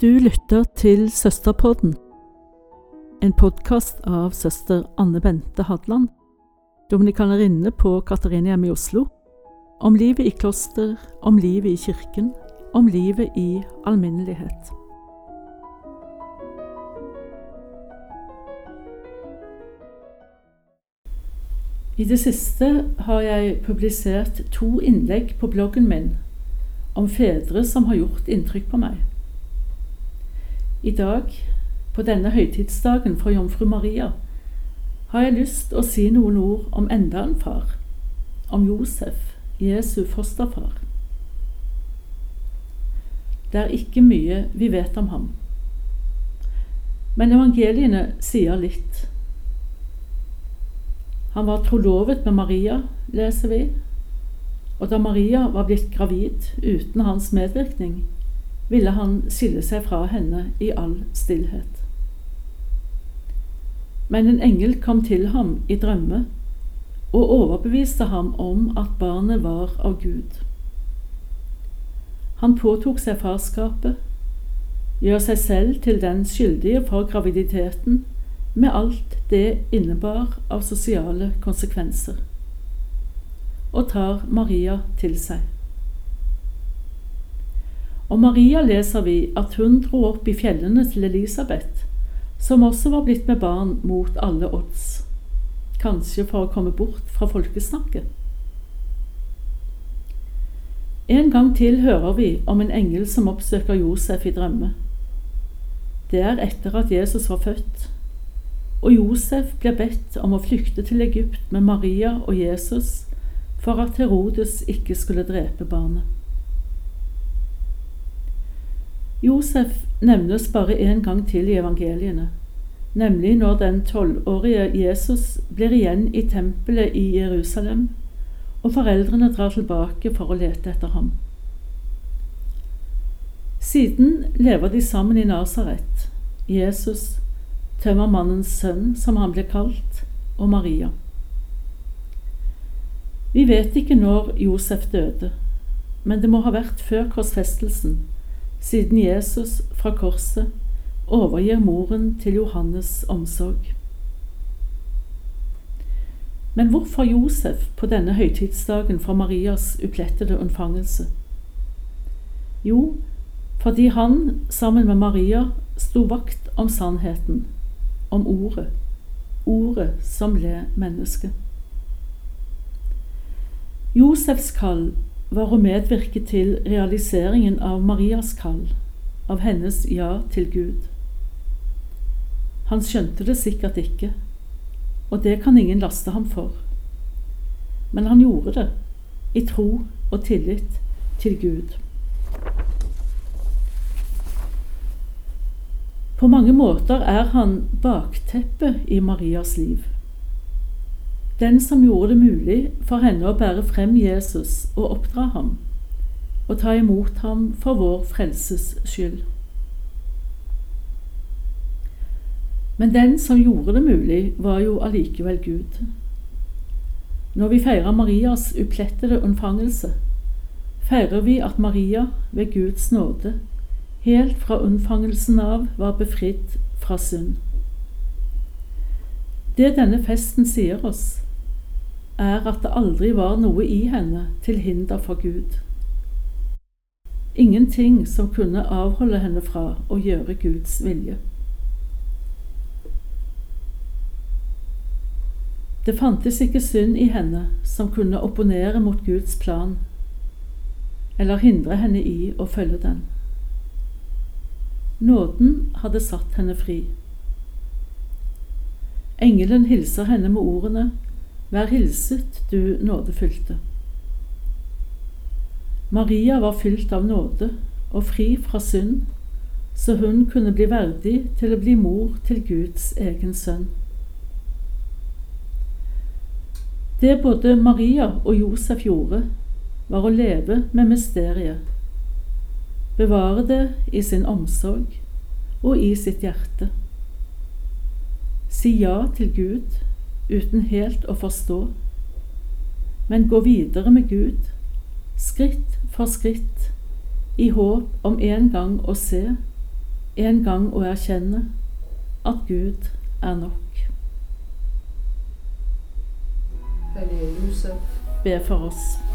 Du lytter til Søsterpodden, en podkast av søster Anne Bente Hadland, dominikanerinne på Katarinehjemmet i Oslo, om livet i kloster, om livet i kirken, om livet i alminnelighet. I det siste har jeg publisert to innlegg på bloggen min om fedre som har gjort inntrykk på meg. I dag, på denne høytidsdagen for jomfru Maria, har jeg lyst å si noen ord om enda en far, om Josef, Jesu fosterfar. Det er ikke mye vi vet om ham. Men evangeliene sier litt. Han var trolovet med Maria, leser vi, og da Maria var blitt gravid uten hans medvirkning, ville han skille seg fra henne i all stillhet. Men en engel kom til ham i drømme og overbeviste ham om at barnet var av Gud. Han påtok seg farskapet, gjør seg selv til den skyldige for graviditeten med alt det innebar av sosiale konsekvenser, og tar Maria til seg. Om Maria leser vi at hun dro opp i fjellene til Elisabeth, som også var blitt med barn mot alle odds, kanskje for å komme bort fra folkesnakket. En gang til hører vi om en engel som oppsøker Josef i drømme. Det er etter at Jesus var født, og Josef blir bedt om å flykte til Egypt med Maria og Jesus for at Herodes ikke skulle drepe barnet. Josef nevnes bare én gang til i evangeliene, nemlig når den tolvårige Jesus blir igjen i tempelet i Jerusalem, og foreldrene drar tilbake for å lete etter ham. Siden lever de sammen i Nasaret, Jesus, tømmermannens sønn, som han ble kalt, og Maria. Vi vet ikke når Josef døde, men det må ha vært før korsfestelsen, siden Jesus fra korset overgir moren til Johannes omsorg. Men hvorfor Josef på denne høytidsdagen for Marias uplettede unnfangelse? Jo, fordi han sammen med Maria sto vakt om sannheten om Ordet, Ordet som ble menneske. Josefs kall var å medvirke til realiseringen av Marias kall, av hennes ja til Gud. Han skjønte det sikkert ikke, og det kan ingen laste ham for. Men han gjorde det, i tro og tillit til Gud. På mange måter er han bakteppet i Marias liv. Den som gjorde det mulig for henne å bære frem Jesus og oppdra ham, og ta imot ham for vår frelses skyld. Men den som gjorde det mulig, var jo allikevel Gud. Når vi feirer Marias uplettede unnfangelse, feirer vi at Maria ved Guds nåde helt fra unnfangelsen av var befridd fra synd. Det denne festen sier oss, er at det aldri var noe i henne til hinder for Gud. Ingenting som kunne avholde henne fra å gjøre Guds vilje. Det fantes ikke synd i henne som kunne opponere mot Guds plan, eller hindre henne i å følge den. Nåden hadde satt henne fri. Engelen hilser henne med ordene Vær hilset, du nådefylte. Maria var fylt av nåde og fri fra synd, så hun kunne bli verdig til å bli mor til Guds egen sønn. Det både Maria og Josef gjorde, var å leve med mysteriet bevare det i sin omsorg og i sitt hjerte. Si ja til Gud uten helt å forstå, men gå videre med Gud, skritt for skritt, i håp om en gang å se en gang å erkjenne at Gud er nok. Josef, Be for oss.